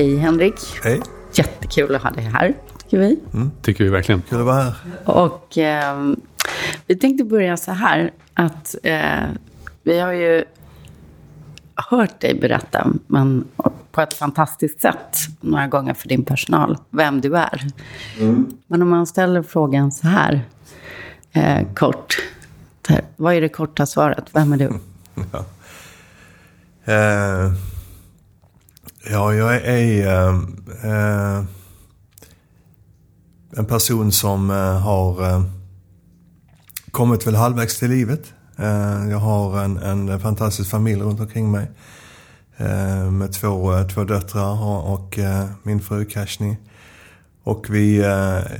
Hej Henrik. Hej. Jättekul att ha dig här, tycker vi. Mm, tycker vi verkligen. Kul att vara här. Och eh, vi tänkte börja så här att eh, vi har ju hört dig berätta, men på ett fantastiskt sätt, några gånger för din personal, vem du är. Mm. Men om man ställer frågan så här, eh, kort, här, vad är det korta svaret? Vem är du? Ja. Eh, ja, jag är eh, eh, en person som eh, har eh, kommit väl halvvägs till livet. Jag har en, en fantastisk familj runt omkring mig. Med två, två döttrar och, och min fru Kashni. Och vi,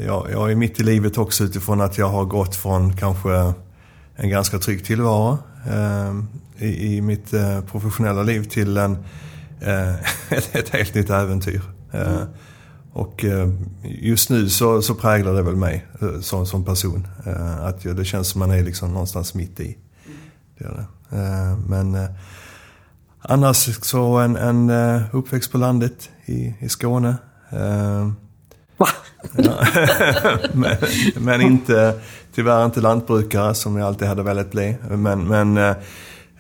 ja, jag är mitt i livet också utifrån att jag har gått från kanske en ganska trygg tillvaro i, i mitt professionella liv till en, ett, helt nytt äventyr. Mm. Och just nu så, så präglar det väl mig som, som person. Att det känns som man är liksom någonstans mitt i. Det det. Men annars så en, en uppväxt på landet i, i Skåne. Va? men, men, inte, tyvärr inte lantbrukare som jag alltid hade velat bli. Men, men Eh,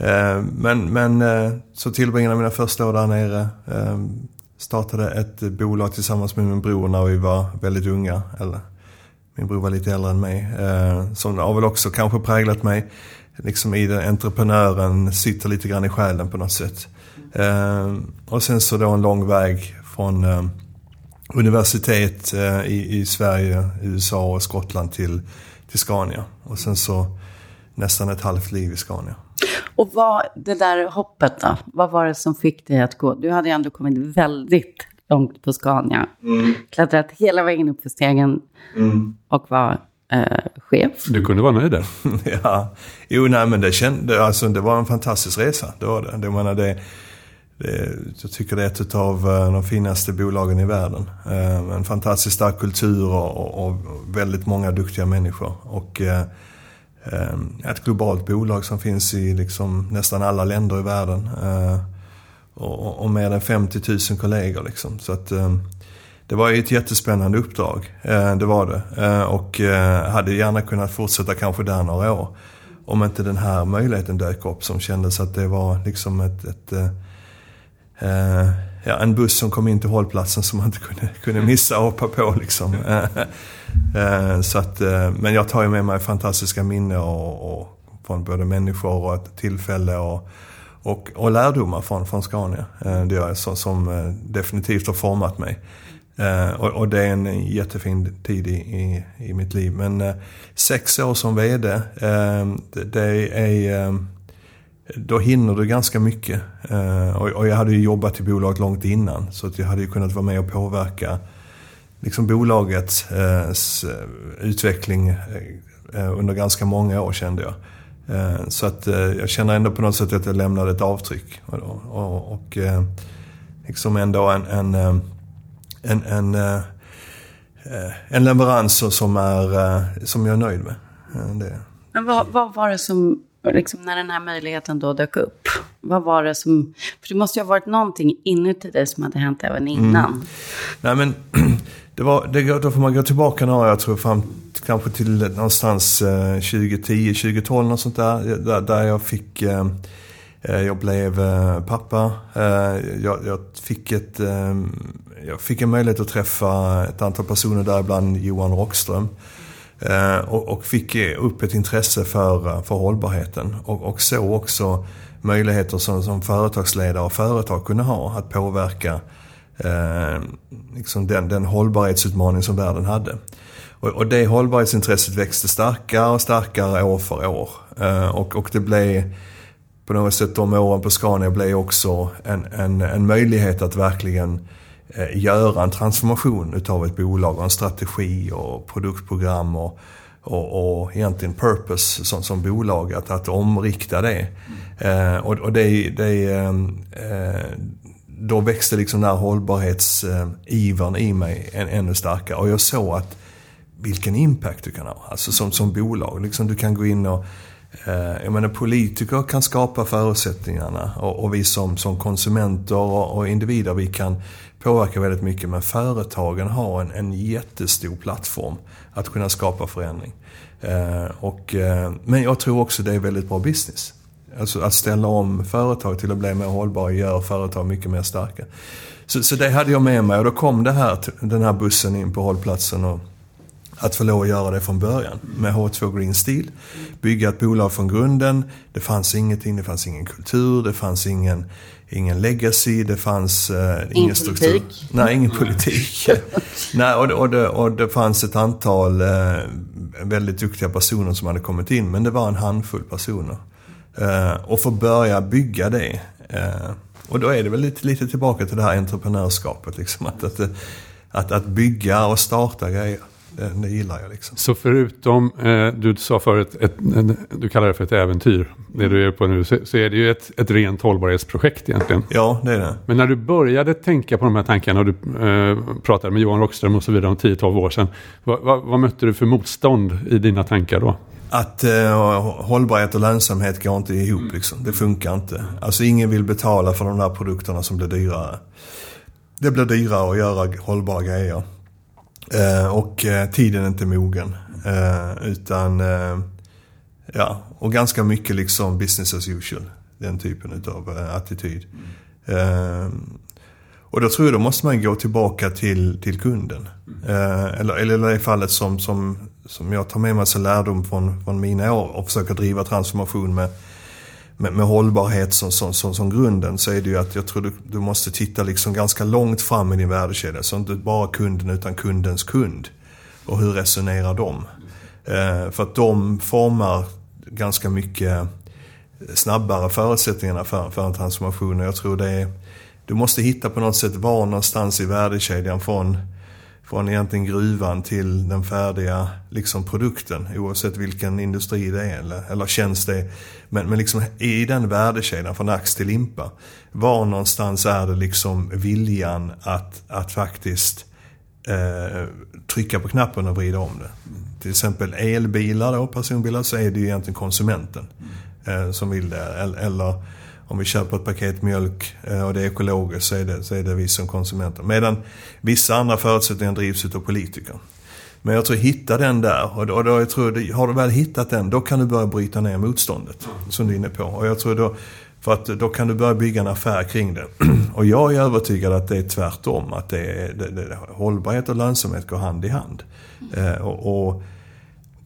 Eh, men, men eh, så tillbringade jag mina första år där nere. Eh, startade ett bolag tillsammans med min bror när vi var väldigt unga. Eller, min bror var lite äldre än mig. Som har väl också kanske präglat mig. Liksom i den entreprenören sitter lite grann i själen på något sätt. Och sen så då en lång väg från universitet i, i Sverige, USA och Skottland till, till Scania. Och sen så nästan ett halvt liv i Scania. Och vad, det där hoppet då, vad var det som fick dig att gå? Du hade ju ändå kommit väldigt långt på Scania. Mm. Klättrat hela vägen upp för stegen mm. och var eh, chef. Du kunde vara nöjd där. ja, jo nej men det, kände, alltså, det var en fantastisk resa. Det var det. det, menar, det, det jag tycker det är ett av eh, de finaste bolagen i världen. Eh, en fantastiskt stark kultur och, och, och väldigt många duktiga människor. Och, eh, Ehm, ett globalt bolag som finns i liksom nästan alla länder i världen. Ehm, och, mer än 50 000 kollegor. Liksom. Så att, ehm, det var ett jättespännande uppdrag. Det var det. Och eh, hade gärna kunnat fortsätta kanske där några år. Om inte den här möjligheten dök upp som kändes att det var liksom ett, ett eh, eh, ja, en buss som kom in till hållplatsen som man inte kunde, kunde missa och hoppa på. Liksom. Eh, så att, eh, men jag tar ju med mig fantastiska minnen och, och, från både människor och ett tillfälle och, och, och lärdomar från, från Scania. Eh, det gör jag som, som definitivt har format mig. Och, och, det är en jättefin tid i, i, i mitt liv. Men sex år som VD, det är då hinner du ganska mycket. Eh, och jag hade ju jobbat i bolaget långt innan så att jag hade ju kunnat vara med och påverka liksom bolagets eh, utveckling eh, under ganska många år kände jag. Så att jag känner ändå på något sätt att jag lämnade ett avtryck. Och, och, och liksom ändå en, en, en, en, en leverans som, är, som jag är nöjd med. Det. Men vad, vad var det som liksom när den här möjligheten då dök upp? Vad var det som... För det måste ju ha varit någonting inuti dig som hade hänt även innan. Mm. Nej men, det var, det, då får man gå tillbaka några, jag tror fram kanske till någonstans eh, 2010, 2012 något sånt där. Där, där jag fick... Eh, eh jag blev eh, pappa. Eh, jag, jag, fick ett, eh, jag fick en möjlighet att träffa ett antal personer, däribland Johan Rockström. Eh, och, och, fick eh, upp ett intresse för, eh, för hållbarheten. Och, och så också möjligheter som, som företagsledare och företag kunde ha att påverka eh, liksom den, den hållbarhetsutmaning som världen hade. Och, och det hållbarhetsintresset växte starkare och starkare år för år. Eh, och, och det blev på något sätt de åren på Scania blev också en, en, en möjlighet att verkligen Eh, Eh, göra en transformation utav ett bolag och en strategi och produktprogram och, och, och egentligen purpose som, som bolag, att, att omrikta det. Mm. Eh, och, och det, det eh, då växte liksom den här hållbarhetsivern i mig än, ännu starkare. Och jag såg att vilken impact du kan ha, alltså som, som bolag. Liksom du kan gå in och Eh, jag menar politiker kan skapa förutsättningarna och, och vi som, som konsumenter och, och, individer vi kan påverkar väldigt mycket. Men företagen har en, en jättestor plattform att kunna skapa förändring. Eh, och, eh, men jag tror också det är väldigt bra business. Alltså att ställa om företag till att bli mer hållbara gör företag mycket mer starka. Så, så det hade jag med mig och då kom det här, den här bussen in på hållplatsen. Och, att få lov att göra det från början med H2 Green Steel. Bygga ett bolag från grunden. Det fanns ingenting, det fanns ingen kultur, det fanns ingen, ingen legacy, det fanns eh, ingen, ingen struktur. Politik. Nej, ingen politik. Nej, och, det, och, det, och det fanns ett antal eh, väldigt duktiga personer som hade kommit in, men det var en handfull personer. Eh, och få börja bygga det. Eh, och då är det väl lite, lite tillbaka till det här entreprenörskapet. Liksom, att, att, att, att bygga och starta grejer. Det gillar jag liksom. Så förutom, eh, du sa förut, ett, du kallar det för ett äventyr, det du är på nu, så, är det ju ett, ett rent hållbarhetsprojekt egentligen. Ja, det är det. Men när du började tänka på de här tankarna och du eh, pratade med Johan Rockström och så vidare om 10-12 år sedan, vad, vad, vad mötte du för motstånd i dina tankar då? Att eh, hållbarhet och lönsamhet går inte ihop liksom. Det funkar inte. Alltså ingen vill betala för de där produkterna som blir dyrare. Det blir dyrare att göra hållbara grejer. Eh, och eh, tiden är inte mogen. Eh, utan, eh, ja, och ganska mycket liksom business as usual. Den typen av eh, attityd. Mm. och då tror jag då måste man gå tillbaka till, till kunden. Eh, eller, eller i det fallet som, som, som jag tar med mig som lärdom från, från mina år och försöker driva transformation med med, med hållbarhet som, som, som, som, grunden så är det ju att jag tror du, du måste titta liksom ganska långt fram i din värdekedja. Så inte bara kunden utan kundens kund. Och hur resonerar de? Eh, för att de formar ganska mycket snabbare förutsättningarna för, för en transformation. Och jag tror det är, du måste hitta på något sätt var någonstans i värdekedjan från från egentligen gruvan till den färdiga liksom, produkten. Oavsett vilken industri det är eller, eller tjänst det är. Men, men liksom, i den värdekedjan från ax till limpa. Var någonstans är det liksom viljan att, att faktiskt eh, trycka på knappen och vrida om det. Till exempel elbilar då, personbilar, så är det ju egentligen konsumenten eh, som vill det. Eller, eller om vi köper ett paket mjölk eh, och det är ekologiskt så är det, så är det vi som konsumenter. Medan vissa andra förutsättningar drivs av politiker. Men jag tror hitta den där och då, och då jag tror, har du väl hittat den då kan du börja bryta ner motståndet. Som du är inne på. Och jag tror då, för att då kan du börja bygga en affär kring det. Och jag är övertygad att det är tvärtom. Att det är, det, det, hållbarhet och lönsamhet går hand i hand. Eh, och, och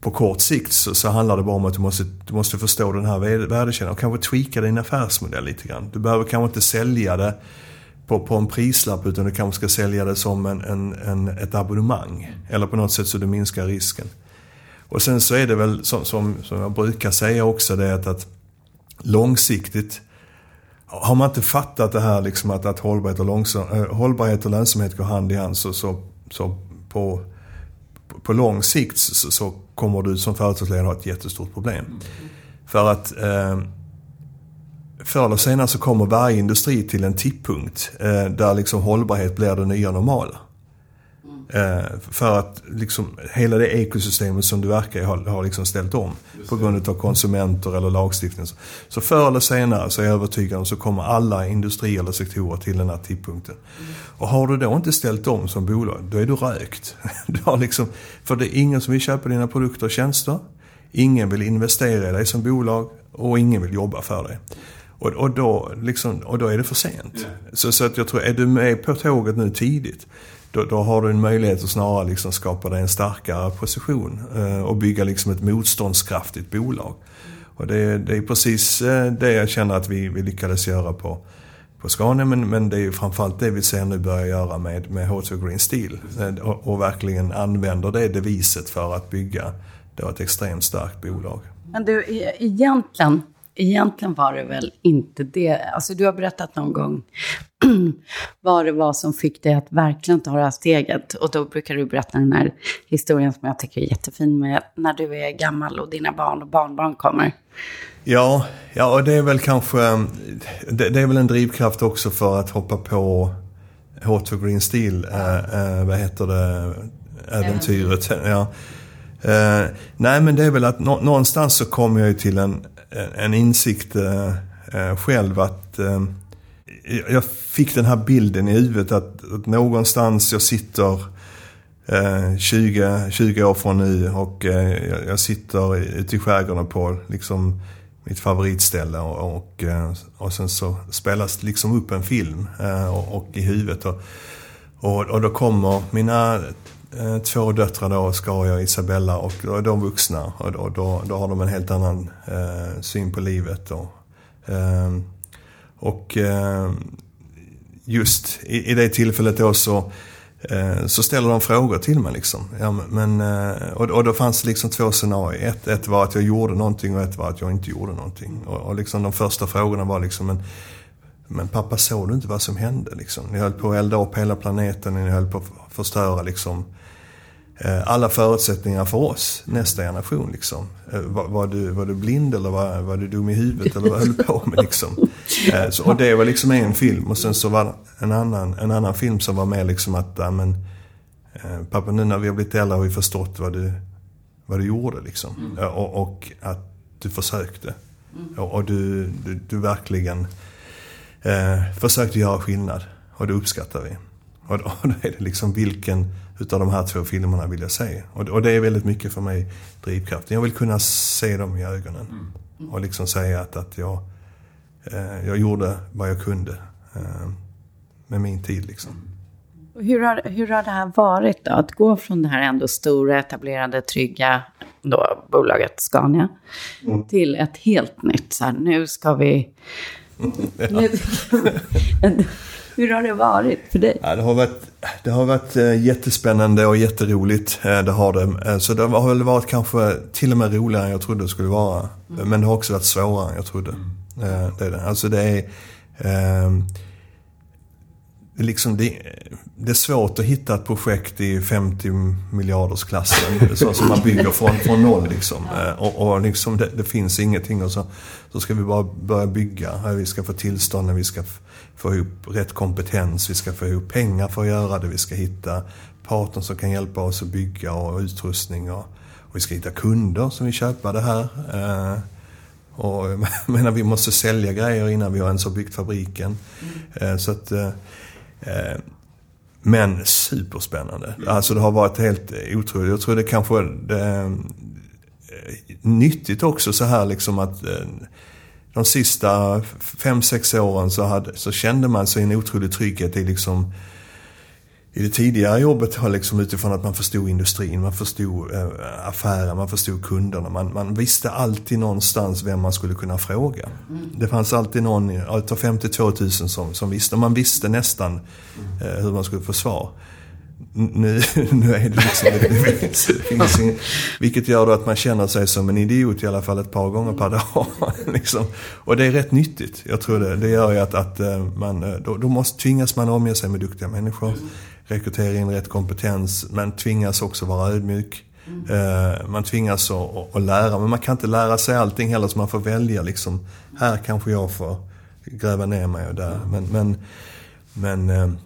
på kort sikt så, så, handlar det bara om att du måste, du måste förstå den här värdekedjan och kanske tweaka din affärsmodell lite grann. Du behöver kanske inte sälja det på, på en prislapp utan du kanske ska sälja det som en, en, en, ett abonnemang. Eller på något sätt så du minskar risken. Och sen så är det väl som, som, som jag brukar säga också det att, att långsiktigt har man inte fattat det här liksom att, att hållbarhet, och långsam, äh, eh, hållbarhet och lönsamhet går hand i hand så, så, så på på lång sikt så, så kommer du som företagsledare ha ett jättestort problem. För att eh, förr eller senare så kommer varje industri till en tipppunkt eh, där liksom hållbarhet blir det nya normala. Eh, för att liksom, hela det ekosystemet som du verkar i har, har liksom ställt om. På grund av konsumenter eller lagstiftning. Så förr eller senare så är jag övertygad om så kommer alla industrier eller sektorer till den här tidpunkten. Och har du då inte ställt om som bolag, då är du rökt. Du har liksom, för det är ingen som vill köpa dina produkter och tjänster. Ingen vill investera i dig som bolag och ingen vill jobba för dig. Och, och, då, liksom, och då är det för sent. Yeah. Så, så att jag tror, är du med på tåget nu tidigt då, då, har du en möjlighet att snarare liksom skapa dig en starkare position eh, och bygga liksom ett motståndskraftigt bolag. Och det, det är precis eh, det jag känner att vi, vi lyckades göra på, på Scania men, men det är ju framförallt det vi ser nu börja göra med, med H2 Green Steel. Eh, och, och, verkligen använder det deviset för att bygga då ett extremt starkt bolag. Men du, e-, egentligen egentligen var det väl inte det. Alltså du har berättat någon gång vad det var som fick dig att verkligen ta det här steget. Och då brukar du berätta den här historien som jag tycker är jättefin med när du är gammal och dina barn och barnbarn kommer. Ja, ja och det är väl kanske, det, det är väl en drivkraft också för att hoppa på H2 Green Steel, äh, äh, vad heter det, äventyret. Ja. Eh, nej, men det är väl att nå någonstans så kommer jag ju till en, en insikt eh, eh, själv att eh, jag fick den här bilden i huvudet att, att någonstans jag sitter 20, 20 år från nu och jag sitter ute i skärgården på liksom mitt favoritställe och, och, och sen så spelas det liksom upp en film och, och i huvudet. Och, och, och då kommer mina Eh, två döttrar då, Skaria och Isabella, och då är de vuxna. Och då, då, då har de en helt annan eh, syn på livet. då. eh, och eh, just i, i det tillfället då så, eh, så ställer de frågor till mig. Liksom. Ja, men, eh, och, och då fanns det liksom två scenarier. Ett, ett var att jag gjorde någonting och ett var att jag inte gjorde någonting. Och, och liksom de första frågorna var liksom, men, men pappa såg du inte vad som hände? Liksom? Ni höll på att elda upp hela planeten, ni höll på att förstöra liksom, eh, alla förutsättningar för oss, nästa generation. Liksom. Eh, var, var, du, var du blind eller var, var du dum i huvudet eller vad höll du på med? Liksom? Eh, så, och det var liksom en film och sen så var en annan, en annan film som var med liksom att, ja, men, pappa nu när vi har blivit äldre har vi förstått vad du, vad du gjorde liksom. Mm. Och, och, att du försökte. Mm. Och, och du, du, du verkligen eh, försökte göra skillnad. Och det uppskattar vi. Och då, då är det liksom vilken utav de här två filmerna vill jag se? Och, och det är väldigt mycket för mig drivkraften. Jag vill kunna se dem i ögonen. Mm. Och liksom säga att, att jag, eh, jag gjorde vad jag kunde eh, med min tid liksom. Hur har, hur har det här varit då? Att gå från det här ändå stora, etablerade, trygga då, bolaget Scania mm. till ett helt nytt. Så här, nu ska vi Hur har det varit för dig? Ja, det, har varit, det har varit eh, jättespännande och jätteroligt. Eh, det har det. Eh, så det har väl varit kanske till och med roligare än jag trodde det skulle vara. Mm. Men det har också varit svårare än jag trodde. Mm. Det är det. Alltså det är... Liksom det, det, är svårt att hitta ett projekt i 50 miljarders klassen så som man bygger från, från noll. Liksom. Och, och liksom det, det, finns ingenting och så, så ska vi bara börja bygga. Vi ska få tillstånd, vi ska få ihop rätt kompetens, vi ska få ihop pengar för att göra det, vi ska hitta partner som kan hjälpa oss att bygga och utrustning och, och vi ska hitta kunder som vill köpa det här. Eh, och jag menar, vi måste sälja grejer innan vi ens har byggt fabriken. Mm. Eh, så att, eh, eh men superspännande. Mm. Alltså det har varit helt otroligt. Jag tror det kanske är eh, nyttigt också så här liksom att eh, de sista fem sex åren så, hade, så kände man sig en otrolig trygghet i liksom i det tidigare jobbet har liksom utifrån att man förstod industrin, man förstod äh, affären, man förstod kunderna. Man, man, visste alltid någonstans vem man skulle kunna fråga. Mm. Det fanns alltid någon, utav 52 000 som, som visste, man visste nästan äh, hur man skulle få svar nu, nu är det liksom, det, det finns, ingen, vilket gör då att man känner sig som en idiot i alla fall ett par gånger per dag. liksom. Och det är rätt nyttigt. Jag tror det. Det gör ju att, att eh, man, eh, då, då måste, tvingas man omge sig med duktiga människor. Rekrytera in rätt kompetens. Men tvingas också vara ödmjuk. Mm. Man tvingas att, att lära, men man kan inte lära sig allting heller så man får välja liksom. Här kanske jag får gräva ner mig och där. Men, men, men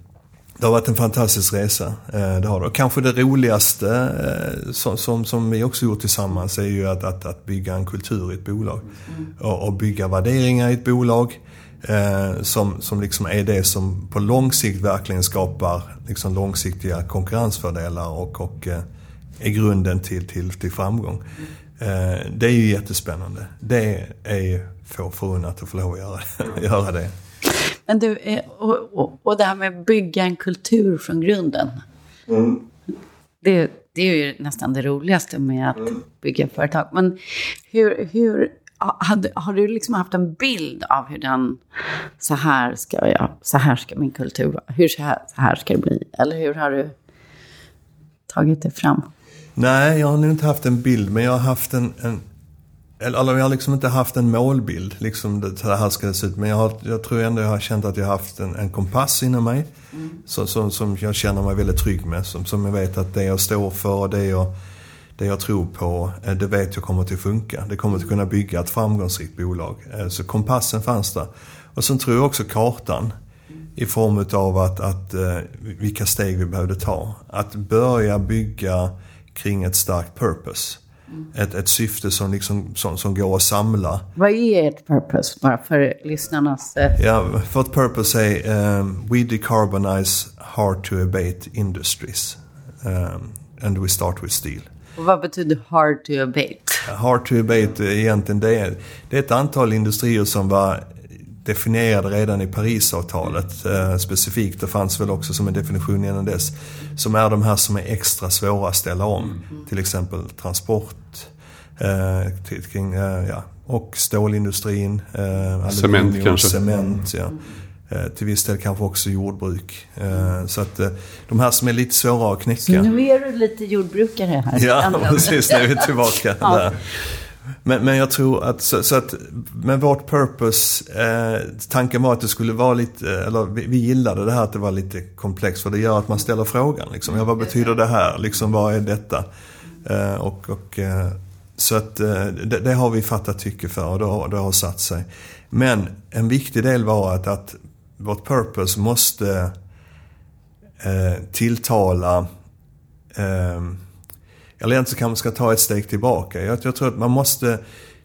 det har varit en fantastisk resa. Eh, det har det. Och kanske det roligaste eh, som, som, som, vi också gjort tillsammans är ju att, att, att bygga en kultur i ett bolag. Mm. Och, och, bygga värderingar i ett bolag. Eh, som, som liksom är det som på lång sikt verkligen skapar liksom långsiktiga konkurrensfördelar och, och eh, är grunden till, till, till framgång. Mm. Eh, det är ju jättespännande. Det är få förunnat att få lov att göra, göra det. Men du, eh, och, och, och det här med att bygga en kultur från grunden. Mm. Det, det är ju nästan det roligaste med att mm. bygga företag. Men hur, hur hade, har du liksom haft en bild av hur den, så här ska jag, så här ska min kultur vara, hur så här, så här ska det bli? Eller hur har du tagit det fram? Nej, jag har nog inte haft en bild, men jag har haft en, en eller jag har liksom inte haft en målbild, liksom det, så här ska det se ut. Men jag, har, jag tror ändå jag har känt att jag har haft en, en kompass inom mig. Mm. Så, som, som jag känner mig väldigt trygg med. Som, som jag vet att det jag står för och det jag, det jag tror på, eh, det vet jag kommer att funka. Det kommer att kunna bygga ett framgångsrikt bolag. Eh, så kompassen fanns där. Och sen tror jag också kartan. I form av att, att, eh, vilka steg vi behövde ta. Att börja bygga kring ett starkt purpose. Ett, ett syfte som, liksom, som, som går att samla. Vad är ert purpose, bara för lyssnarnas... eh, Ja, vårt purpose är um, We decarbonize hard to abate industries. Um, and we start with steel. Och vad betyder hard to abate? Hard to abate är egentligen det är, det är ett antal industrier som var definierade redan i Parisavtalet eh, specifikt. Det fanns väl också som en definition innan dess. Som är de här som är extra svåra att ställa om. Till exempel transport, eh, till, kring, eh, ja, och stålindustrin, eh, Cement kanske. cement. Ja. Eh, till viss del kanske också jordbruk. Eh, så att eh, de här som är lite svårare att knäcka. Nu är du lite jordbrukare här. Ja, precis. Nu är vi tillbaka Ja. där. Men, men jag tror att, så, så att med vårt purpose, eh, tanken var att det skulle vara lite, eh, eller vi, vi gillade det här att det var lite komplext för det gör att man ställer frågan. Liksom, ja, vad betyder det här? Liksom, vad är detta? Eh, och, och, eh, så att eh, det, det har vi fattat tycke för och det har, det har satt sig. Men en viktig del var att, att vårt purpose måste eh, tilltala eh, eller egentligen kanske man ska ta ett steg tillbaka. Jag, jag tror att man måste...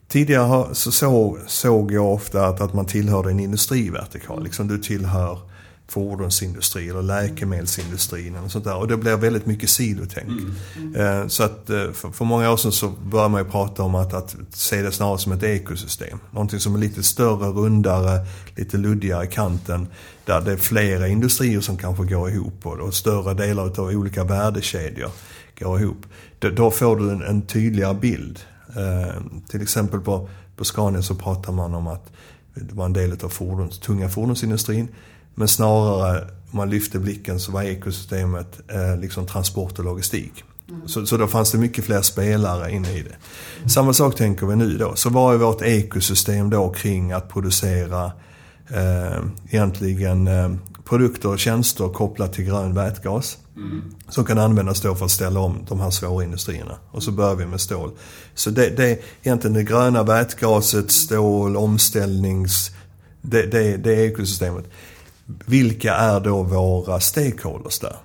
Tidigare har- så såg, såg jag ofta att, att man tillhörde en industrivertikal. Liksom du tillhör fordonsindustri eller läkemedelsindustrin eller sånt där. Och det blir väldigt mycket sidotänk. Eh, Så att eh, för, många år sedan så började man ju prata om att, att se det snarare som ett ekosystem. Någonting som är lite större, rundare, lite luddigare i kanten. Där det är flera industrier som kanske går ihop och, och större delar av olika värdekedjor går ihop. Då, då får du en, en tydligare bild. Eh, till exempel på, på Scania så pratar man om att det var en del av fordons, tunga fordonsindustrin. Men snarare, om man lyfte blicken så var ekosystemet eh, liksom transport och logistik. Så, så då fanns det mycket fler spelare inne i det. Samma sak tänker vi nu då. Så vad är vårt ekosystem då kring att producera eh, egentligen eh, produkter och tjänster kopplat till grön vätgas. Som kan användas då för att ställa om de här svåra industrierna. Och så börjar vi med stål. Så det, det är egentligen det gröna vätgaset, stål, omställnings... Det, det, det är ekosystemet. Vilka är då våra stakeholders där?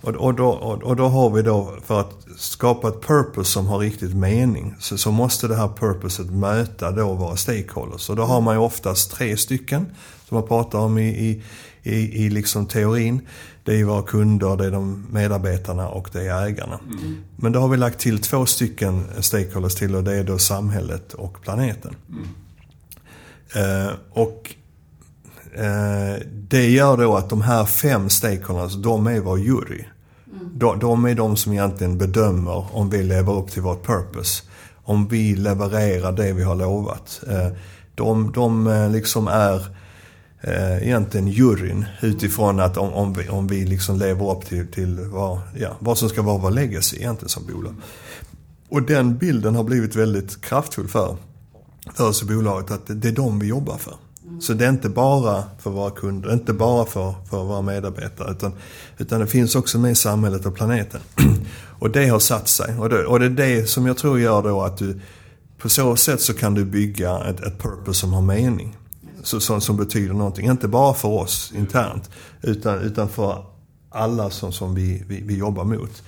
Och, och, då, och, och då har vi då, för att skapa ett purpose som har riktigt mening, så, så måste det här purposet möta då våra stakeholders. Och då har man ju oftast tre stycken, som man pratar om i, i, i, i liksom teorin. Det är våra kunder, det är de medarbetarna och det är ägarna. Men då har vi lagt till två stycken stakeholders till och det är då samhället och planeten. Eh, och Eh, det gör då att de här fem stakeholders, alltså de är vår jury. De, de är de som egentligen bedömer om vi lever upp till vårt purpose. Om vi levererar det vi har lovat. Eh, de, de eh, liksom är egentligen juryn utifrån att om, om vi, om vi liksom lever upp till, till vad, ja, vad som ska vara vår legacy egentligen som bolag. Och den bilden har blivit väldigt kraftfull för, för oss i bolaget att det, det är de vi jobbar för. Så det är inte bara för våra kunder, inte bara för, för våra medarbetare utan, utan det finns också med i samhället och planeten. Och det har satt sig. Och det, och det är det som jag tror gör då att du på så sätt så kan du bygga ett, ett purpose som har mening. Så, som, som betyder någonting. Inte bara för oss internt utan, utan för alla som, som vi, vi, vi jobbar mot.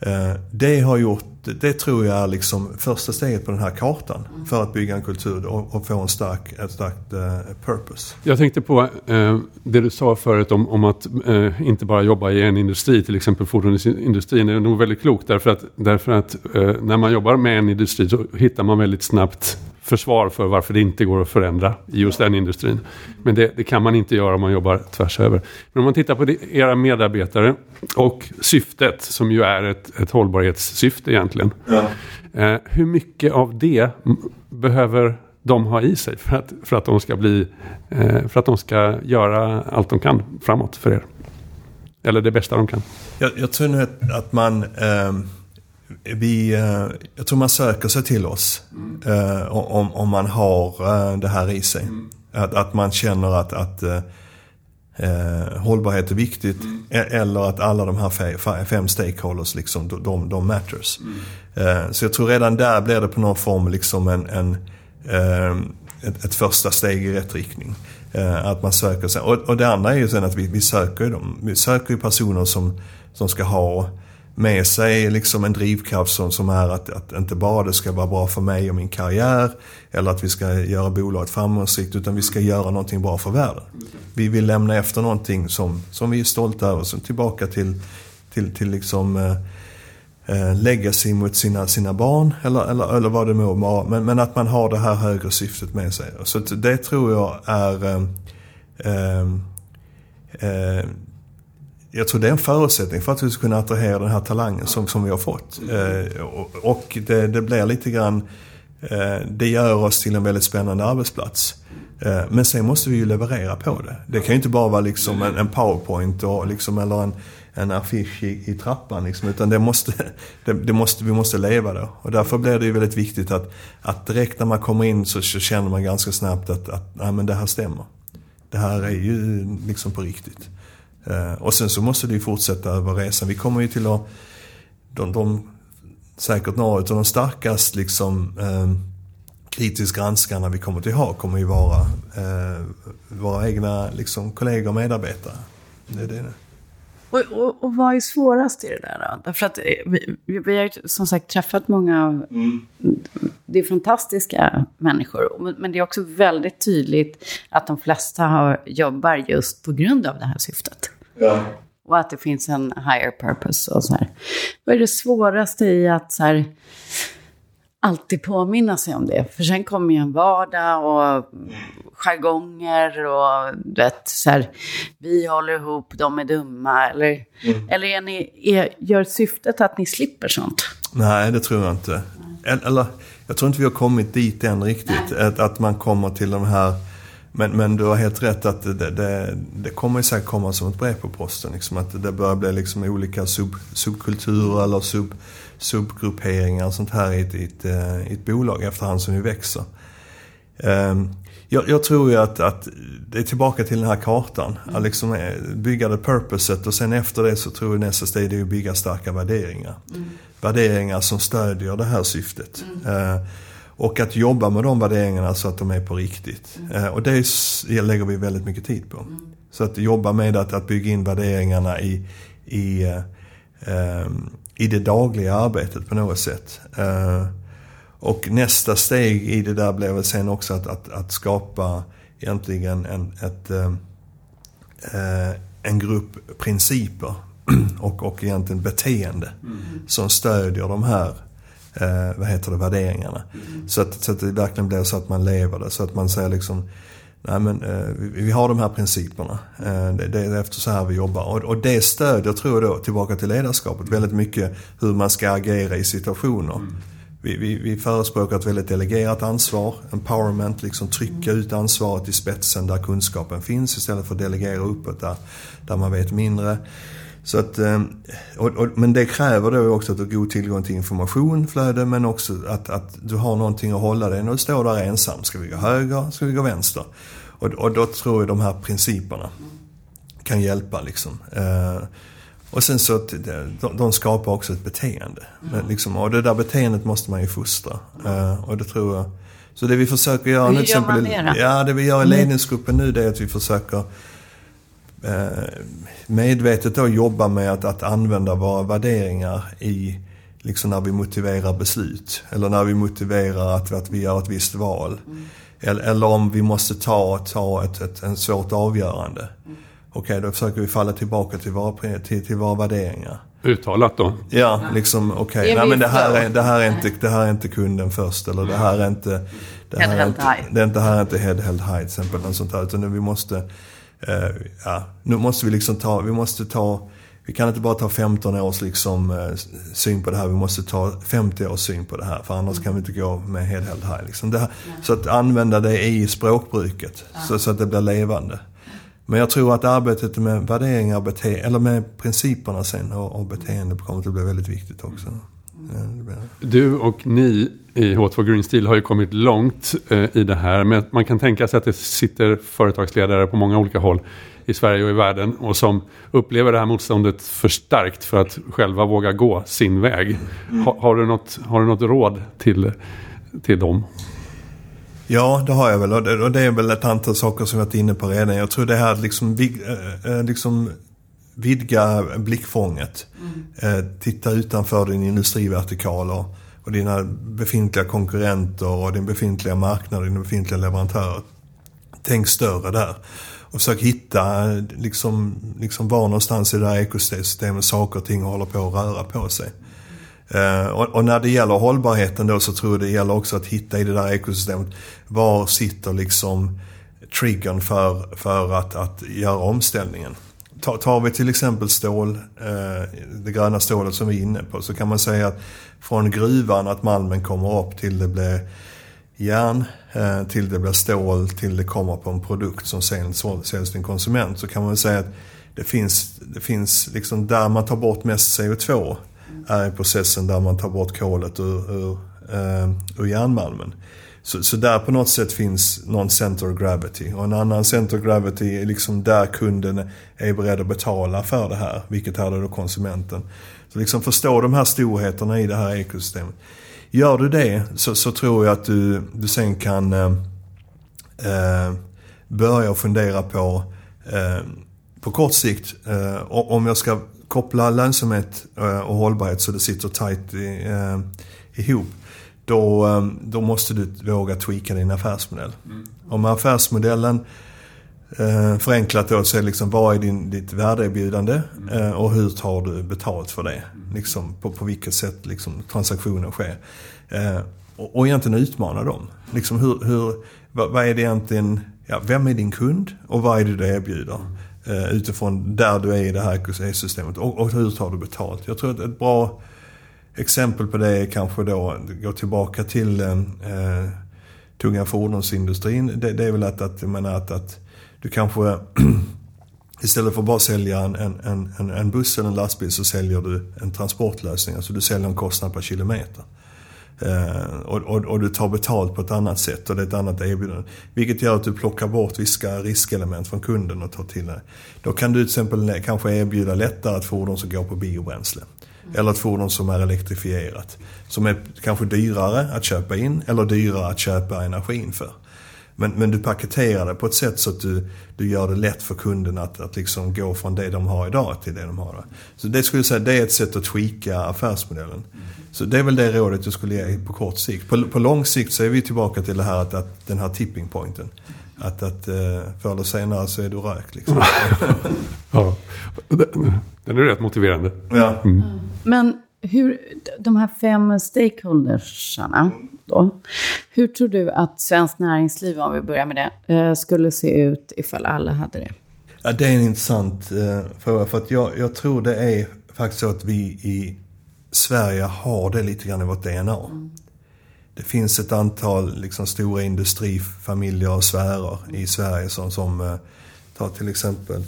Eh, Det har gjort, det tror jag är liksom första steget på den här kartan för att bygga en kultur och, och få en stark, ett starkt eh, purpose. Jag tänkte på eh, det du sa förut om, om att eh, inte bara jobba i en industri, till exempel fordonsindustrin, Det är nog väldigt klokt därför att, därför att eh, när man jobbar med en industri så hittar man väldigt snabbt försvar för varför det inte går att förändra i just den industrin. Men det, det kan man inte göra om man jobbar tvärs över. Men om man tittar på era medarbetare och syftet som ju är ett, ett hållbarhetssyfte egentligen. Eh, hur mycket av det behöver de ha i sig för att, för att de ska bli eh, för att de ska göra allt de kan framåt för er? Eller det bästa de kan. Jag, jag tror nu att, att man ehm, vi, eh, jag tror man söker sig till oss eh, om, om man har eh, det här i sig. Att, att man känner att, att eh, hållbarhet är viktigt. E- Eller att alla de här fe- fem stakeholders, liksom, de, de, matters. Eh, så jag tror redan där blir det på någon form liksom en, en, eh, ett, ett första steg i rätt riktning. Eh, att man söker sig. Och, och det andra är ju sen att vi, vi söker ju dem. Vi söker personer som, som ska ha med sig liksom en drivkraft som, som är att, att inte bara det ska vara bra för mig och min karriär eller att vi ska göra bolaget framgångsrikt utan vi ska göra någonting bra för världen. Vi vill lämna efter någonting som, som vi är stolta över, så tillbaka till, till, till liksom eh, eh, legacy mot sina, sina barn eller, eller, eller vad det må vara. Men, men att man har det här högre syftet med sig. Så det tror jag är eh, eh, eh, jag tror det är en förutsättning för att vi ska kunna attrahera den här talangen som, som vi har fått. Eh, och, och det, det, blir lite grann, eh, det gör oss till en väldigt spännande arbetsplats. Eh, men sen måste vi ju leverera på det. Det kan ju inte bara vara liksom en, en powerpoint och liksom, eller en, en affisch i, i trappan. Liksom, utan det måste, det, det, måste, vi måste leva det. Och därför blir det ju väldigt viktigt att, att direkt när man kommer in så, så känner man ganska snabbt att, att nej, men det här stämmer. Det här är ju liksom på riktigt. Eh, och sen så måste det ju fortsätta över resan. Vi kommer ju till att, de, de säkert några av de starkast liksom eh, kritiskt granskarna vi kommer till ha kommer ju vara eh, våra egna liksom, kollegor och medarbetare. Det är det. Och, och, och vad är svårast i det där då? Därför att eh, vi, vi har ju som sagt träffat många, mm. det är fantastiska människor. Men det är också väldigt tydligt att de flesta har, jobbar just på grund av det här syftet. Ja. Och att det finns en higher purpose och så här. Vad är det svåraste i att så här, alltid påminna sig om det? För sen kommer ju en vardag och jargonger och du vet, så här, vi håller ihop, de är dumma. Eller, mm. eller är ni, är, gör syftet att ni slipper sånt? Nej, det tror jag inte. Eller, jag tror inte vi har kommit dit än riktigt. Att, att man kommer till de här men, men du har helt rätt att det, det, det kommer säkert komma som ett brev på posten. Liksom, att det börjar bli liksom olika sub, subkulturer eller sub, subgrupperingar och sånt här i ett, i ett, eh, i ett bolag efterhand som vi växer. Um, jag, jag, tror ju att, att det är tillbaka till den här kartan. Mm. Att liksom eh, bygga det purposet och sen efter det så tror jag nästa steg är att bygga starka värderingar. Mm. Värderingar som stödjer det här syftet. Mm. Och att jobba med de värderingarna så att de är på riktigt. Mm. och det lägger vi väldigt mycket tid på. Mm. Så att jobba med att, att bygga in värderingarna i, i, uh, i det dagliga arbetet på något sätt. Uh, och nästa steg i det där blev väl sen också att, att, att skapa egentligen en, ett, uh, en grupp principer och, och egentligen beteende mm. som stödjer de här eh, vad heter det, värderingarna. Mm. Så, att, så att det verkligen blir så att man lever det. Så att man säger liksom, nej men eh, vi, vi, har de här principerna. Eh, det, det, är efter så här vi jobbar. Och, och det stödjer, tror jag då, tillbaka till ledarskapet, väldigt mycket hur man ska agera i situationer. Mm. Vi, vi, vi förespråkar ett väldigt delegerat ansvar, empowerment, liksom trycka ut ansvaret i spetsen där kunskapen finns istället för att delegera uppåt där, där man vet mindre. Så att, eh, och, och, men det kräver då också att du har god tillgång till information, flöde, men också att, att du har någonting att hålla dig när du står där ensam. Ska vi gå höger? Ska vi gå vänster? Och, och då tror jag de här principerna kan hjälpa liksom. Eh, och sen så, de, de skapar också ett beteende. Mm. Liksom, och det där beteendet måste man ju fostra. Eh, och det tror jag. Så det vi försöker göra nu till exempel. Ja, det vi gör i mm. ledningsgruppen nu det är att vi försöker medvetet då jobba med att, att använda våra värderingar i liksom när vi motiverar beslut. Eller när vi motiverar att, att vi gör ett visst val. Mm. Eller, eller, om vi måste ta, ta ett, ett, en svårt avgörande. Mm. Okej, okay, då försöker vi falla tillbaka till våra, till, till våra värderingar. Uttalat då? Ja, liksom okej. Okay. Nej men det här, är, det, här är inte, det här är inte kunden först. Eller det här är inte... Det här är inte, det, det här är inte head held high till exempel. Sånt här, utan vi måste eh, ja, nu måste vi liksom ta, vi måste ta, vi kan inte bara ta 15 års liksom, eh, syn på det här, vi måste ta 50 års syn på det här. För annars mm. kan vi inte gå med head held high. Liksom. Det, så att använda det i språkbruket, ja. så, så, att det blir levande. Men jag tror att arbetet med värderingar, bete eller med principerna sen och, och beteende kommer att bli väldigt viktigt också. Du och ni i H2 Green Steel har ju kommit långt eh, i det här. Men man kan tänka sig att det sitter företagsledare på många olika håll i Sverige och i världen och som upplever det här motståndet för starkt för att själva våga gå sin väg. Ha, har, du något, har du något råd till, till dem? Ja, det har jag väl. Och det, och det är väl ett antal saker som jag varit inne på redan. Jag tror det här liksom, eh, eh, liksom vidga blickfånget. Mm. titta utanför din industrivertikal och, och dina befintliga konkurrenter och din befintliga marknad och dina befintliga leverantörer. Tänk större där. Och försök hitta liksom, liksom var någonstans i det här ekosystemet saker och ting håller på att röra på sig. Uh, och, och, när det gäller hållbarheten då så tror jag det gäller också att hitta i det där ekosystemet. Var sitter liksom triggern för, för att, att göra omställningen? Tar vi till exempel stål, uh, det gröna stålet som vi är inne på, så kan man säga att från gruvan att malmen kommer upp till det blir järn, eh, till det blir stål, till det kommer på en produkt som sen säljs till en konsument. Så kan man säga att det finns, det finns liksom där man tar bort mest CO2 är i processen där man tar bort kolet ur, ur, eh, ur järnmalmen. Så, så där på något sätt finns någon center of gravity. Och en annan center of gravity är liksom där kunden är beredd att betala för det här. Vilket är då konsumenten. Så liksom förstå de här storheterna i det här ekosystemet. Gör du det så, så tror jag att du, du sen kan eh, eh börja fundera på eh, på kort sikt, eh, om jag ska koppla lönsamhet eh, och hållbarhet så det sitter tight eh, ihop. Då, eh, då måste du våga tweaka din affärsmodell. Mm. Om affärsmodellen förenklat då så är liksom vad är din, ditt värdeerbjudande mm. och hur tar du betalt för det? Liksom, på, på vilket sätt liksom, transaktionen sker. och, och egentligen utmana dem. Liksom hur, hur, vad, vad är det egentligen, ja, vem är din kund och vad är det du erbjuder? Eh, utifrån där du är i det här ekosystemet och, och hur tar du betalt. Jag tror att ett bra exempel på det är kanske då, gå tillbaka till eh, tunga fordonsindustrin. Det, det, är väl att, att, menar, att, att du kanske istället för att bara sälja en, en, en, en buss eller en lastbil så säljer du en transportlösning. Alltså du säljer en kostnad per kilometer. Eh, och, och, och, du tar betalt på ett annat sätt och det är ett annat erbjudande. Vilket gör att du plockar bort vissa riskelement från kunden och tar till det. Då kan du till exempel eh, kanske erbjuda lättare ett fordon som går på biobränsle. Eller ett fordon som är elektrifierat. Som är kanske dyrare att köpa in eller dyrare att köpa energin för. Men, men du paketerar det på ett sätt så att du, du gör det lätt för kunden att, att liksom gå från det de har idag till det de har. Så det skulle jag säga, det är ett sätt att tweaka affärsmodellen. Så det är väl det rådet jag skulle ge på kort sikt. På, på lång sikt så är vi tillbaka till det här att, att den här tipping pointen. Att, att eh, förr eller senare så är du rökt liksom. ja, den är rätt motiverande. Ja. Mm. Men hur, de här fem stakeholdersarna då. Hur tror du att svenskt näringsliv, om vi börjar med det, eh, skulle se ut ifall alla hade det? Ja, det är en intressant eh, fråga. För att jag, jag tror det är faktiskt så att vi i Sverige har det lite grann i vårt DNA. Mm. Det finns ett antal liksom, stora industrifamiljer och sfärer i Sverige som, som eh, tar till exempel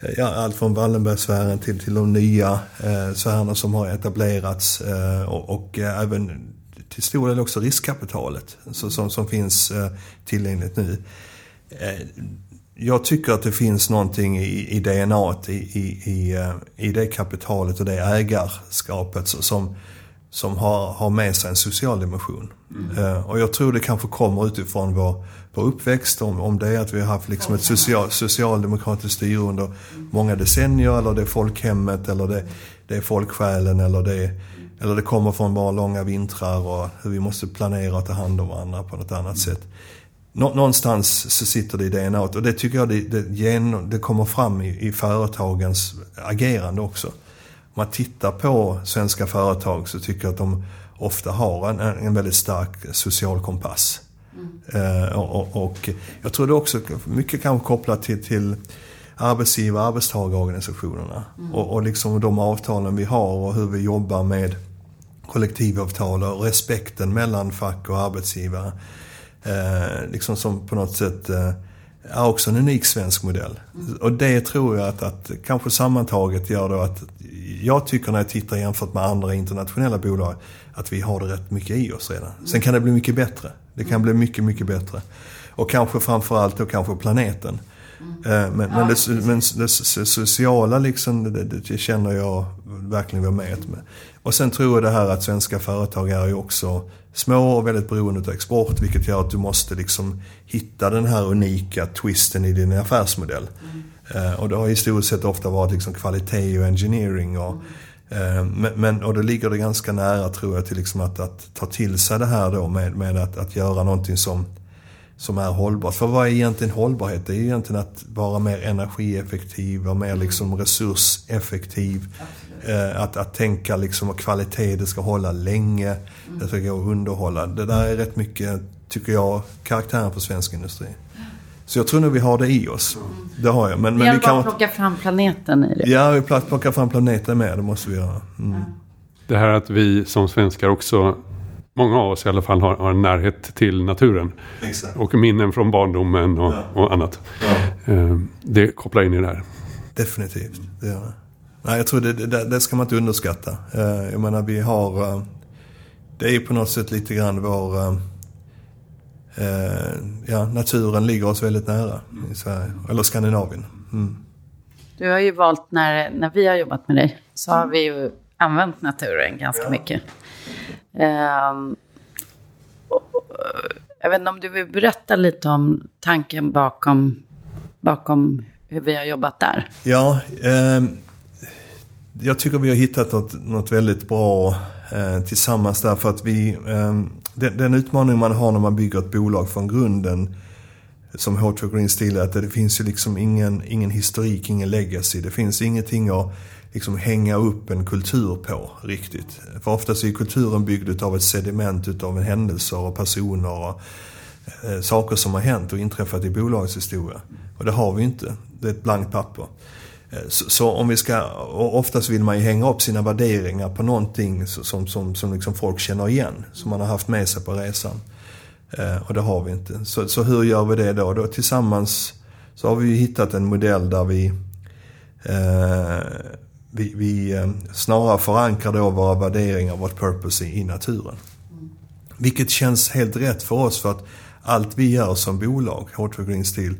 eh, ja, allt från Wallenbergsfären till, till de nya eh, sfärerna som har etablerats eh, och, och eh, även till stor del också riskkapitalet så, som, som finns eh, tillgängligt nu. Eh, jag tycker att det finns någonting i, i DNA i, i, i, eh, i det kapitalet och det ägarskapet som, som har, har med sig en social dimension. Mm. Uh, och jag tror det kanske kommer utifrån vår, vår uppväxt, om, om det är att vi har haft liksom ett social, socialdemokratiskt styre under många decennier, eller det är folkhemmet, eller det, det är folksjälen, eller det, eller det kommer från våra långa vintrar och hur vi måste planera och ta hand om varandra på något annat sätt någonstans så sitter det i DNA och det tycker jag det, det, det kommer fram i, i, företagens agerande också. Om man tittar på svenska företag så tycker jag att de ofta har en, en väldigt stark social kompass. Mm. Eh, och, och, jag tror det också mycket kanske kopplat till, till arbetsgivar och arbetstagarorganisationerna. Mm. Och, och liksom de avtalen vi har och hur vi jobbar med kollektivavtal och respekten mellan fack och arbetsgivare. Eh, liksom som på något sätt eh, är också en unik svensk modell. Mm. Och det tror jag att, att kanske sammantaget gör då att jag tycker när jag tittar jämfört med andra internationella bolag att vi har det rätt mycket i oss redan. Sen kan det bli mycket bättre. Det kan bli mycket, mycket bättre. Och kanske framförallt då kanske planeten. Mm. Men, men, det, men det sociala liksom, det, det, känner jag verkligen vi med. med. Och sen tror jag det här att svenska företag är ju också små och väldigt beroende av export vilket gör att du måste liksom hitta den här unika twisten i din affärsmodell. Mm. Och det har historiskt sett ofta varit liksom kvalitet och engineering. Och, mm. men, och då ligger det ganska nära tror jag till liksom att, att ta till sig det här då med, med att, att göra någonting som som är hållbart. För vad är egentligen hållbarhet? Det är egentligen att vara mer energieffektiv och mer liksom resurseffektiv. Eh, att, att tänka liksom att kvalitet, det ska hålla länge, det ska gå att underhålla. Det där är rätt mycket, tycker jag, karaktären på svensk industri. Så jag tror nog vi har det i oss. Det har jag. Men, men vi kan plocka fram planeten i det. Ja, vi plockar fram planeten med. Det måste vi göra. Mm. Det här att vi som svenskar också många av oss i alla fall har, har en närhet till naturen. Exakt. Och minnen från barndomen och, ja. och annat. Ja. Eh, det kopplar in i det här. Definitivt, det gör det. Nej, jag tror det, det, det ska man inte underskatta. Eh, jag menar, vi har... Eh, det är ju på något sätt lite grann vår... Ja, naturen ligger oss väldigt nära i Sverige. Eller Skandinavien. Mm. Du har ju valt, när, när vi har jobbat med dig, så har vi ju använt naturen ganska ja. mycket. Um, jag vet inte om du vill berätta lite om tanken bakom, bakom hur vi har jobbat där? Ja, eh, jag tycker vi har hittat något, något väldigt bra eh, tillsammans där för att vi, eh, den, den, utmaning man har när man bygger ett bolag från grunden som H2 Green Steel är att det finns ju liksom ingen, ingen historik, ingen legacy. Det finns ingenting att liksom hänga upp en kultur på riktigt. För oftast är kulturen byggd av ett sediment utav händelser och personer och eh, saker som har hänt och inträffat i bolagets historia. Och det har vi inte. Det är ett blankt papper. Eh, så, så, om vi ska, och oftast vill man ju hänga upp sina värderingar på någonting som, som, som liksom folk känner igen, som man har haft med sig på resan. Eh, och det har vi inte. Så, så hur gör vi det då? då? Tillsammans så har vi hittat en modell där vi eh, vi, vi eh, snarare förankrar då våra värderingar, vårt purpose i, i naturen. Mm. Vilket känns helt rätt för oss för att allt vi gör som bolag, H2 Green Steel,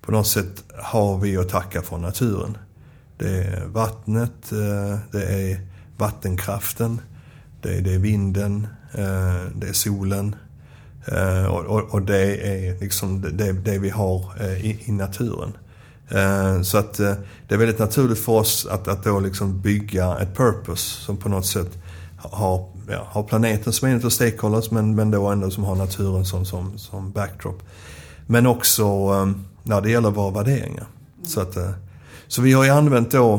på något sätt har vi att tacka från naturen. Det är vattnet, eh, det är vattenkraften, det är, det är vinden, eh, det är solen. Eh, och, det är liksom det, det vi har i, i naturen. Så att det är väldigt naturligt för oss att, att då liksom bygga ett purpose som på något sätt har, ja, har planeten som en av stakeholders men, men då ändå som har naturen som, som, som backdrop. Men också när det gäller våra värderingar. Så, att, så vi har ju använt då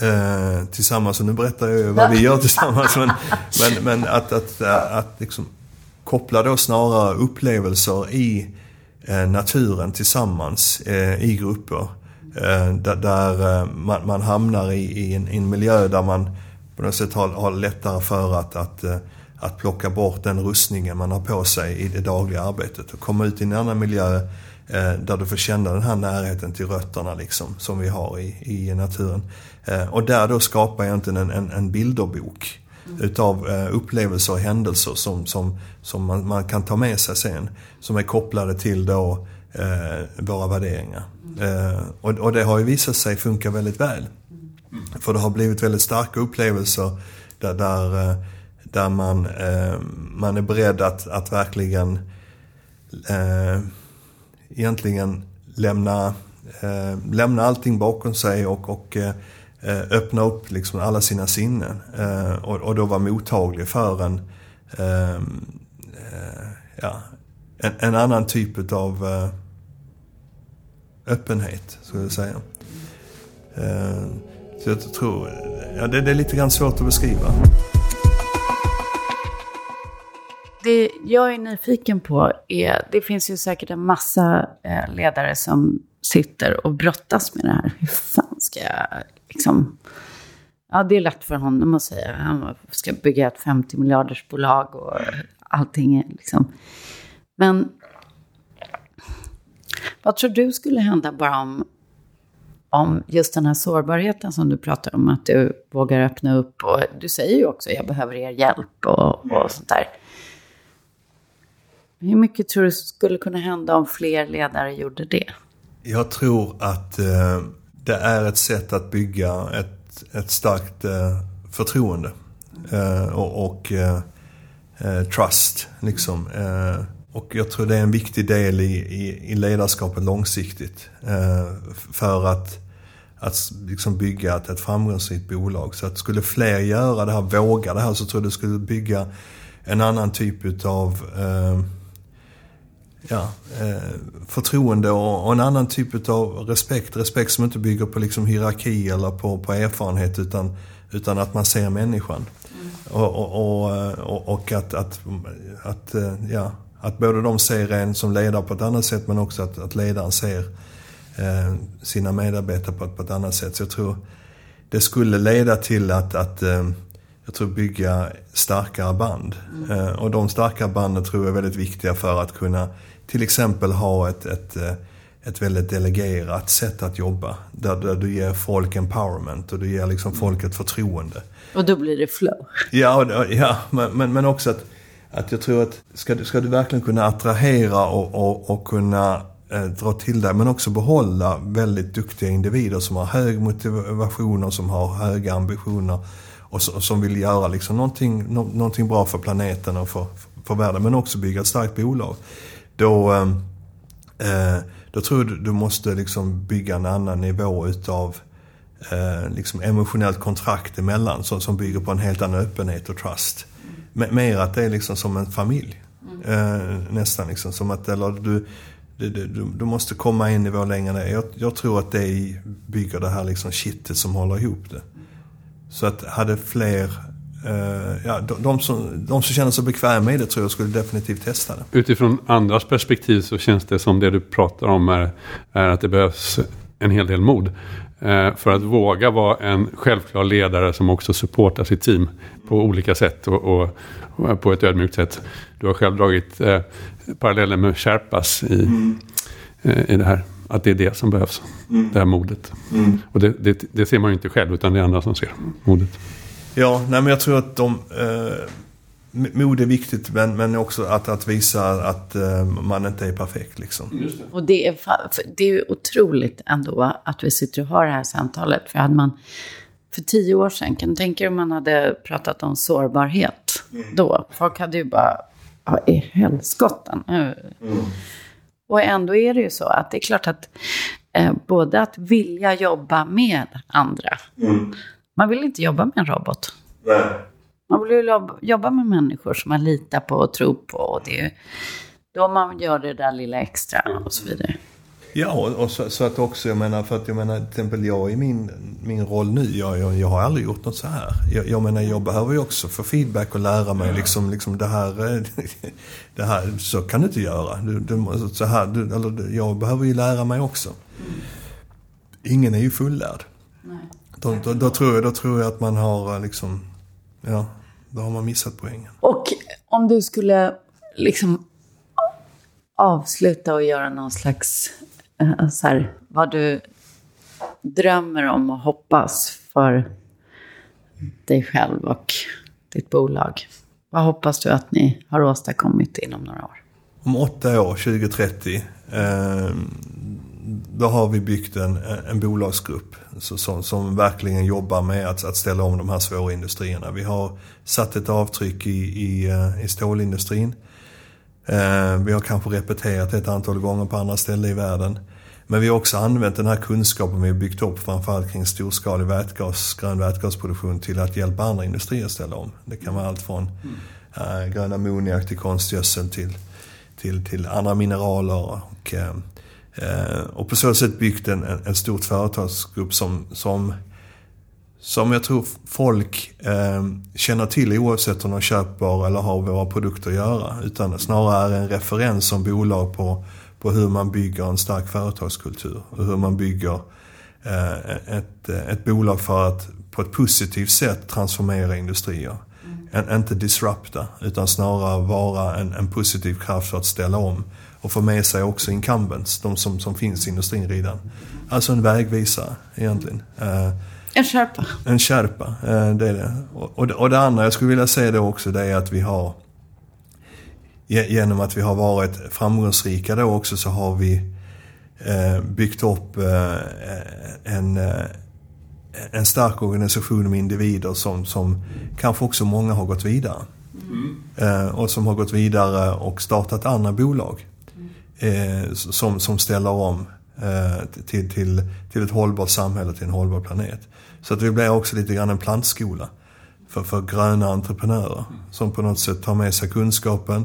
eh, tillsammans, och nu berättar jag ju vad vi gör tillsammans, men, men, men att, att, att, att liksom koppla då snarare upplevelser i Eh, naturen tillsammans eh, i grupper. Eh, där man, man hamnar i, i, en, i, en, miljö där man på något sätt har, har lättare för att, att, att plocka bort den rustningen man har på sig i det dagliga arbetet och komma ut i en annan miljö där du får känna den här närheten till rötterna liksom, som vi har i, i naturen. Och där då skapar egentligen en, en, en bilderbok utav eh, upplevelser och händelser som, som, som man, man, kan ta med sig sen. Som är kopplade till då eh, våra värderingar. Eh, och, och, det har ju visat sig funka väldigt väl. För det har blivit väldigt starka upplevelser där, där, eh, där man, eh, man är beredd att, att verkligen eh, egentligen lämna, eh, lämna allting bakom sig och, och Eh, öppna upp liksom alla sina sinnen eh, och, och då vara mottaglig för en, ehm, eh, ja, en, en, annan typ av eh, öppenhet, skulle jag säga. Eh, så jag tror, ja, det, det är lite grann svårt att beskriva. Det jag är nyfiken på är, det finns ju säkert en massa eh, ledare som sitter och brottas med det här. Hur fan ska jag liksom... Ja, det är lätt för honom att säga. Han ska bygga ett 50 miljarders bolag och allting är liksom... Men vad tror du skulle hända bara om, om just den här sårbarheten som du pratar om, att du vågar öppna upp och du säger ju också jag behöver er hjälp och, och sånt där. Hur mycket tror du skulle kunna hända om fler ledare gjorde det? Jag tror att eh, det är ett sätt att bygga ett, ett starkt eh, förtroende. Eh, och, och eh, eh trust. Liksom. Eh, och jag tror det är en viktig del i, i, i ledarskapet långsiktigt. Eh, för att, att liksom bygga ett, ett framgångsrikt bolag. Så att skulle fler göra det här, våga det här, så tror jag det skulle bygga en annan typ utav eh, ja, eh, förtroende och, en annan typ av respekt. Respekt som inte bygger på liksom hierarki eller på, på erfarenhet utan, utan att man ser människan. Mm. Och, och, och, och, att, att, att, eh, ja, att både de ser en som ledare på ett annat sätt men också att, att ledaren ser eh, sina medarbetare på, på ett annat sätt. Så jag tror det skulle leda till att, att eh, jag tror bygga starkare band. Mm. Eh, och de starka banden tror jag är väldigt viktiga för att kunna till exempel ha ett, ett, eh, ett väldigt delegerat sätt att jobba. Där, där du ger folk empowerment och du ger liksom mm. folk ett förtroende. Och då blir det flow. Ja, ja men, men, men också att, att jag tror att ska, ska du verkligen kunna attrahera och, och, och kunna eh, dra till dig men också behålla väldigt duktiga individer som har hög motivation och som har höga ambitioner och, så, och som vill göra liksom någonting, no, någonting bra för planeten och för, för världen men också bygga ett starkt bolag. Då, ehm, eh, då tror jag du måste liksom bygga en annan nivå utav eh, liksom emotionellt kontrakt emellan som, som bygger på en helt annan öppenhet och trust. Mm. Mer att det är liksom som en familj. Mm. Eh, nästan liksom. Som att, eller du, du, du, du måste komma en nivå längre ner. Jag, jag, tror att det bygger det här liksom kittet som håller ihop det. Så att hade fler Uh, ja, de, de, som, de som känner sig bekväma i det tror jag skulle definitivt testa det. Utifrån andras perspektiv så känns det som det du pratar om är, är att det behövs en hel del mod. Uh, för att våga vara en självklar ledare som också supportar sitt team på olika sätt och, och, och på ett ödmjukt sätt. Du har själv dragit uh, paralleller med Sherpas i, mm. i det här. Att det är det som behövs, mm. det här modet. Mm. Och det, det, det, ser man ju inte själv utan det är andra som ser modet. Ja, nej men jag tror att de... Eh, mod är viktigt men, men också att, att visa att eh, man inte är perfekt. Liksom. Det. Och det är, det är otroligt ändå att vi sitter och har det här samtalet. För hade man för tio år sedan, kan du tänka dig om man hade pratat om sårbarhet mm. då? Folk hade ju bara, ja i helskotten. Mm. Och ändå är det ju så att det är klart att eh, både att vilja jobba med andra mm. Man vill inte jobba med en robot. Nej. Man vill ju jobba med människor som man litar på och tror på. Och det är då man gör det där lilla extra och så vidare. Ja, och så, så, att också, jag menar, för att jag menar, till exempel jag i min, min roll nu, jag, jag, jag har aldrig gjort något så här. Jag, jag menar, jag behöver ju också få feedback och lära mig liksom, liksom det här, eh, det här, så kan du inte göra. Du, du, så här, du, eller, jag behöver ju lära mig också. Mm. Ingen är ju fullärd. Nej. Då, då, då, tror jag, då tror jag att man har eh, liksom, ja, då har man missat poängen. Och om du skulle liksom avsluta och göra någon slags, Eh, så här, vad du drömmer om och hoppas för dig själv och ditt bolag. Vad hoppas du att ni har åstadkommit inom några år? Om åtta år, 2030, eh, då har vi byggt en, en bolagsgrupp som, som verkligen jobbar med att, att ställa om de här svåra industrierna. Vi har satt ett avtryck i, i, eh, i stålindustrin. Eh, vi har kanske repeterat ett antal gånger på andra ställen i världen. Men vi har också använt den här kunskapen vi har byggt upp framförallt kring storskalig vätgas, grön vätgasproduktion till att hjälpa andra industrier att ställa om. Det kan vara allt från äh, grön ammoniak till konstgödsel till, till, till andra mineraler och äh, och på så sätt byggt en, en, en stort företagsgrupp som, som, som jag tror folk eh, känner till oavsett om de köper eller har våra produkter att göra. Utan snarare är en referens som bolag på, på hur man bygger en stark företagskultur. Och hur man bygger eh, ett, ett bolag för att på ett positivt sätt transformera industrier. Mm. En, inte disrupta, utan snarare vara en, en positiv kraft för att ställa om och få med sig också incumbents, de som, som finns i industrin redan. Alltså en vägvisare egentligen. Uh, en skärpa. En skärpa, uh, det är det. Och, och, det. andra jag skulle vilja säga då också det är att vi har Genom att vi har varit framgångsrika då också så har vi uh, byggt upp en, en stark organisation med individer som, som kanske också många har gått vidare. Mm. och som har gått vidare och startat andra bolag. Eh, som, som ställer om eh, Eh, till, till, till ett hållbart samhälle, till en hållbar planet. Så att vi blir också lite grann en plantskola för, för gröna entreprenörer. Som på något sätt tar med sig kunskapen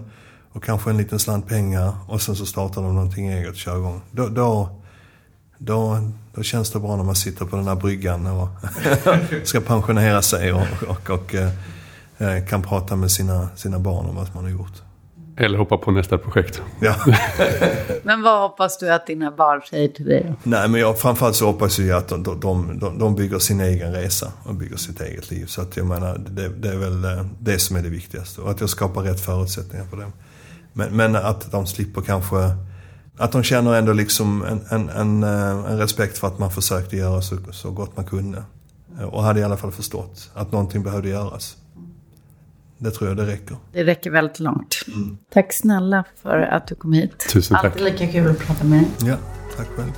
och kanske en liten slant pengar och sen så startar de någonting eget och kör igång. Då, då, då, då känns det bra när man sitter på den här bryggan och ska pensionera sig och, och, och och kan prata med sina, sina barn om vad man har gjort. Eller hoppa på nästa projekt. Ja. men vad hoppas du att dina barn säger till dig? Nej, men jag, framförallt så hoppas jag att de, de, de, de bygger sin egen resa och bygger sitt eget liv. Så att jag menar, det, det är väl eh, det som är det viktigaste. Och att jag skapar rätt förutsättningar för dem. Men, men att de slipper kanske... Att de känner ändå liksom en, en, en, eh, en respekt för att man försökte göra så, så gott man kunde. Och hade i alla fall förstått att någonting behövde göras. Det tror jag det räcker. Det räcker väldigt långt. Mm. Tack snälla för att du kom hit. Tusen tack. Alltid lika kul att prata med dig. Ja, tack själv.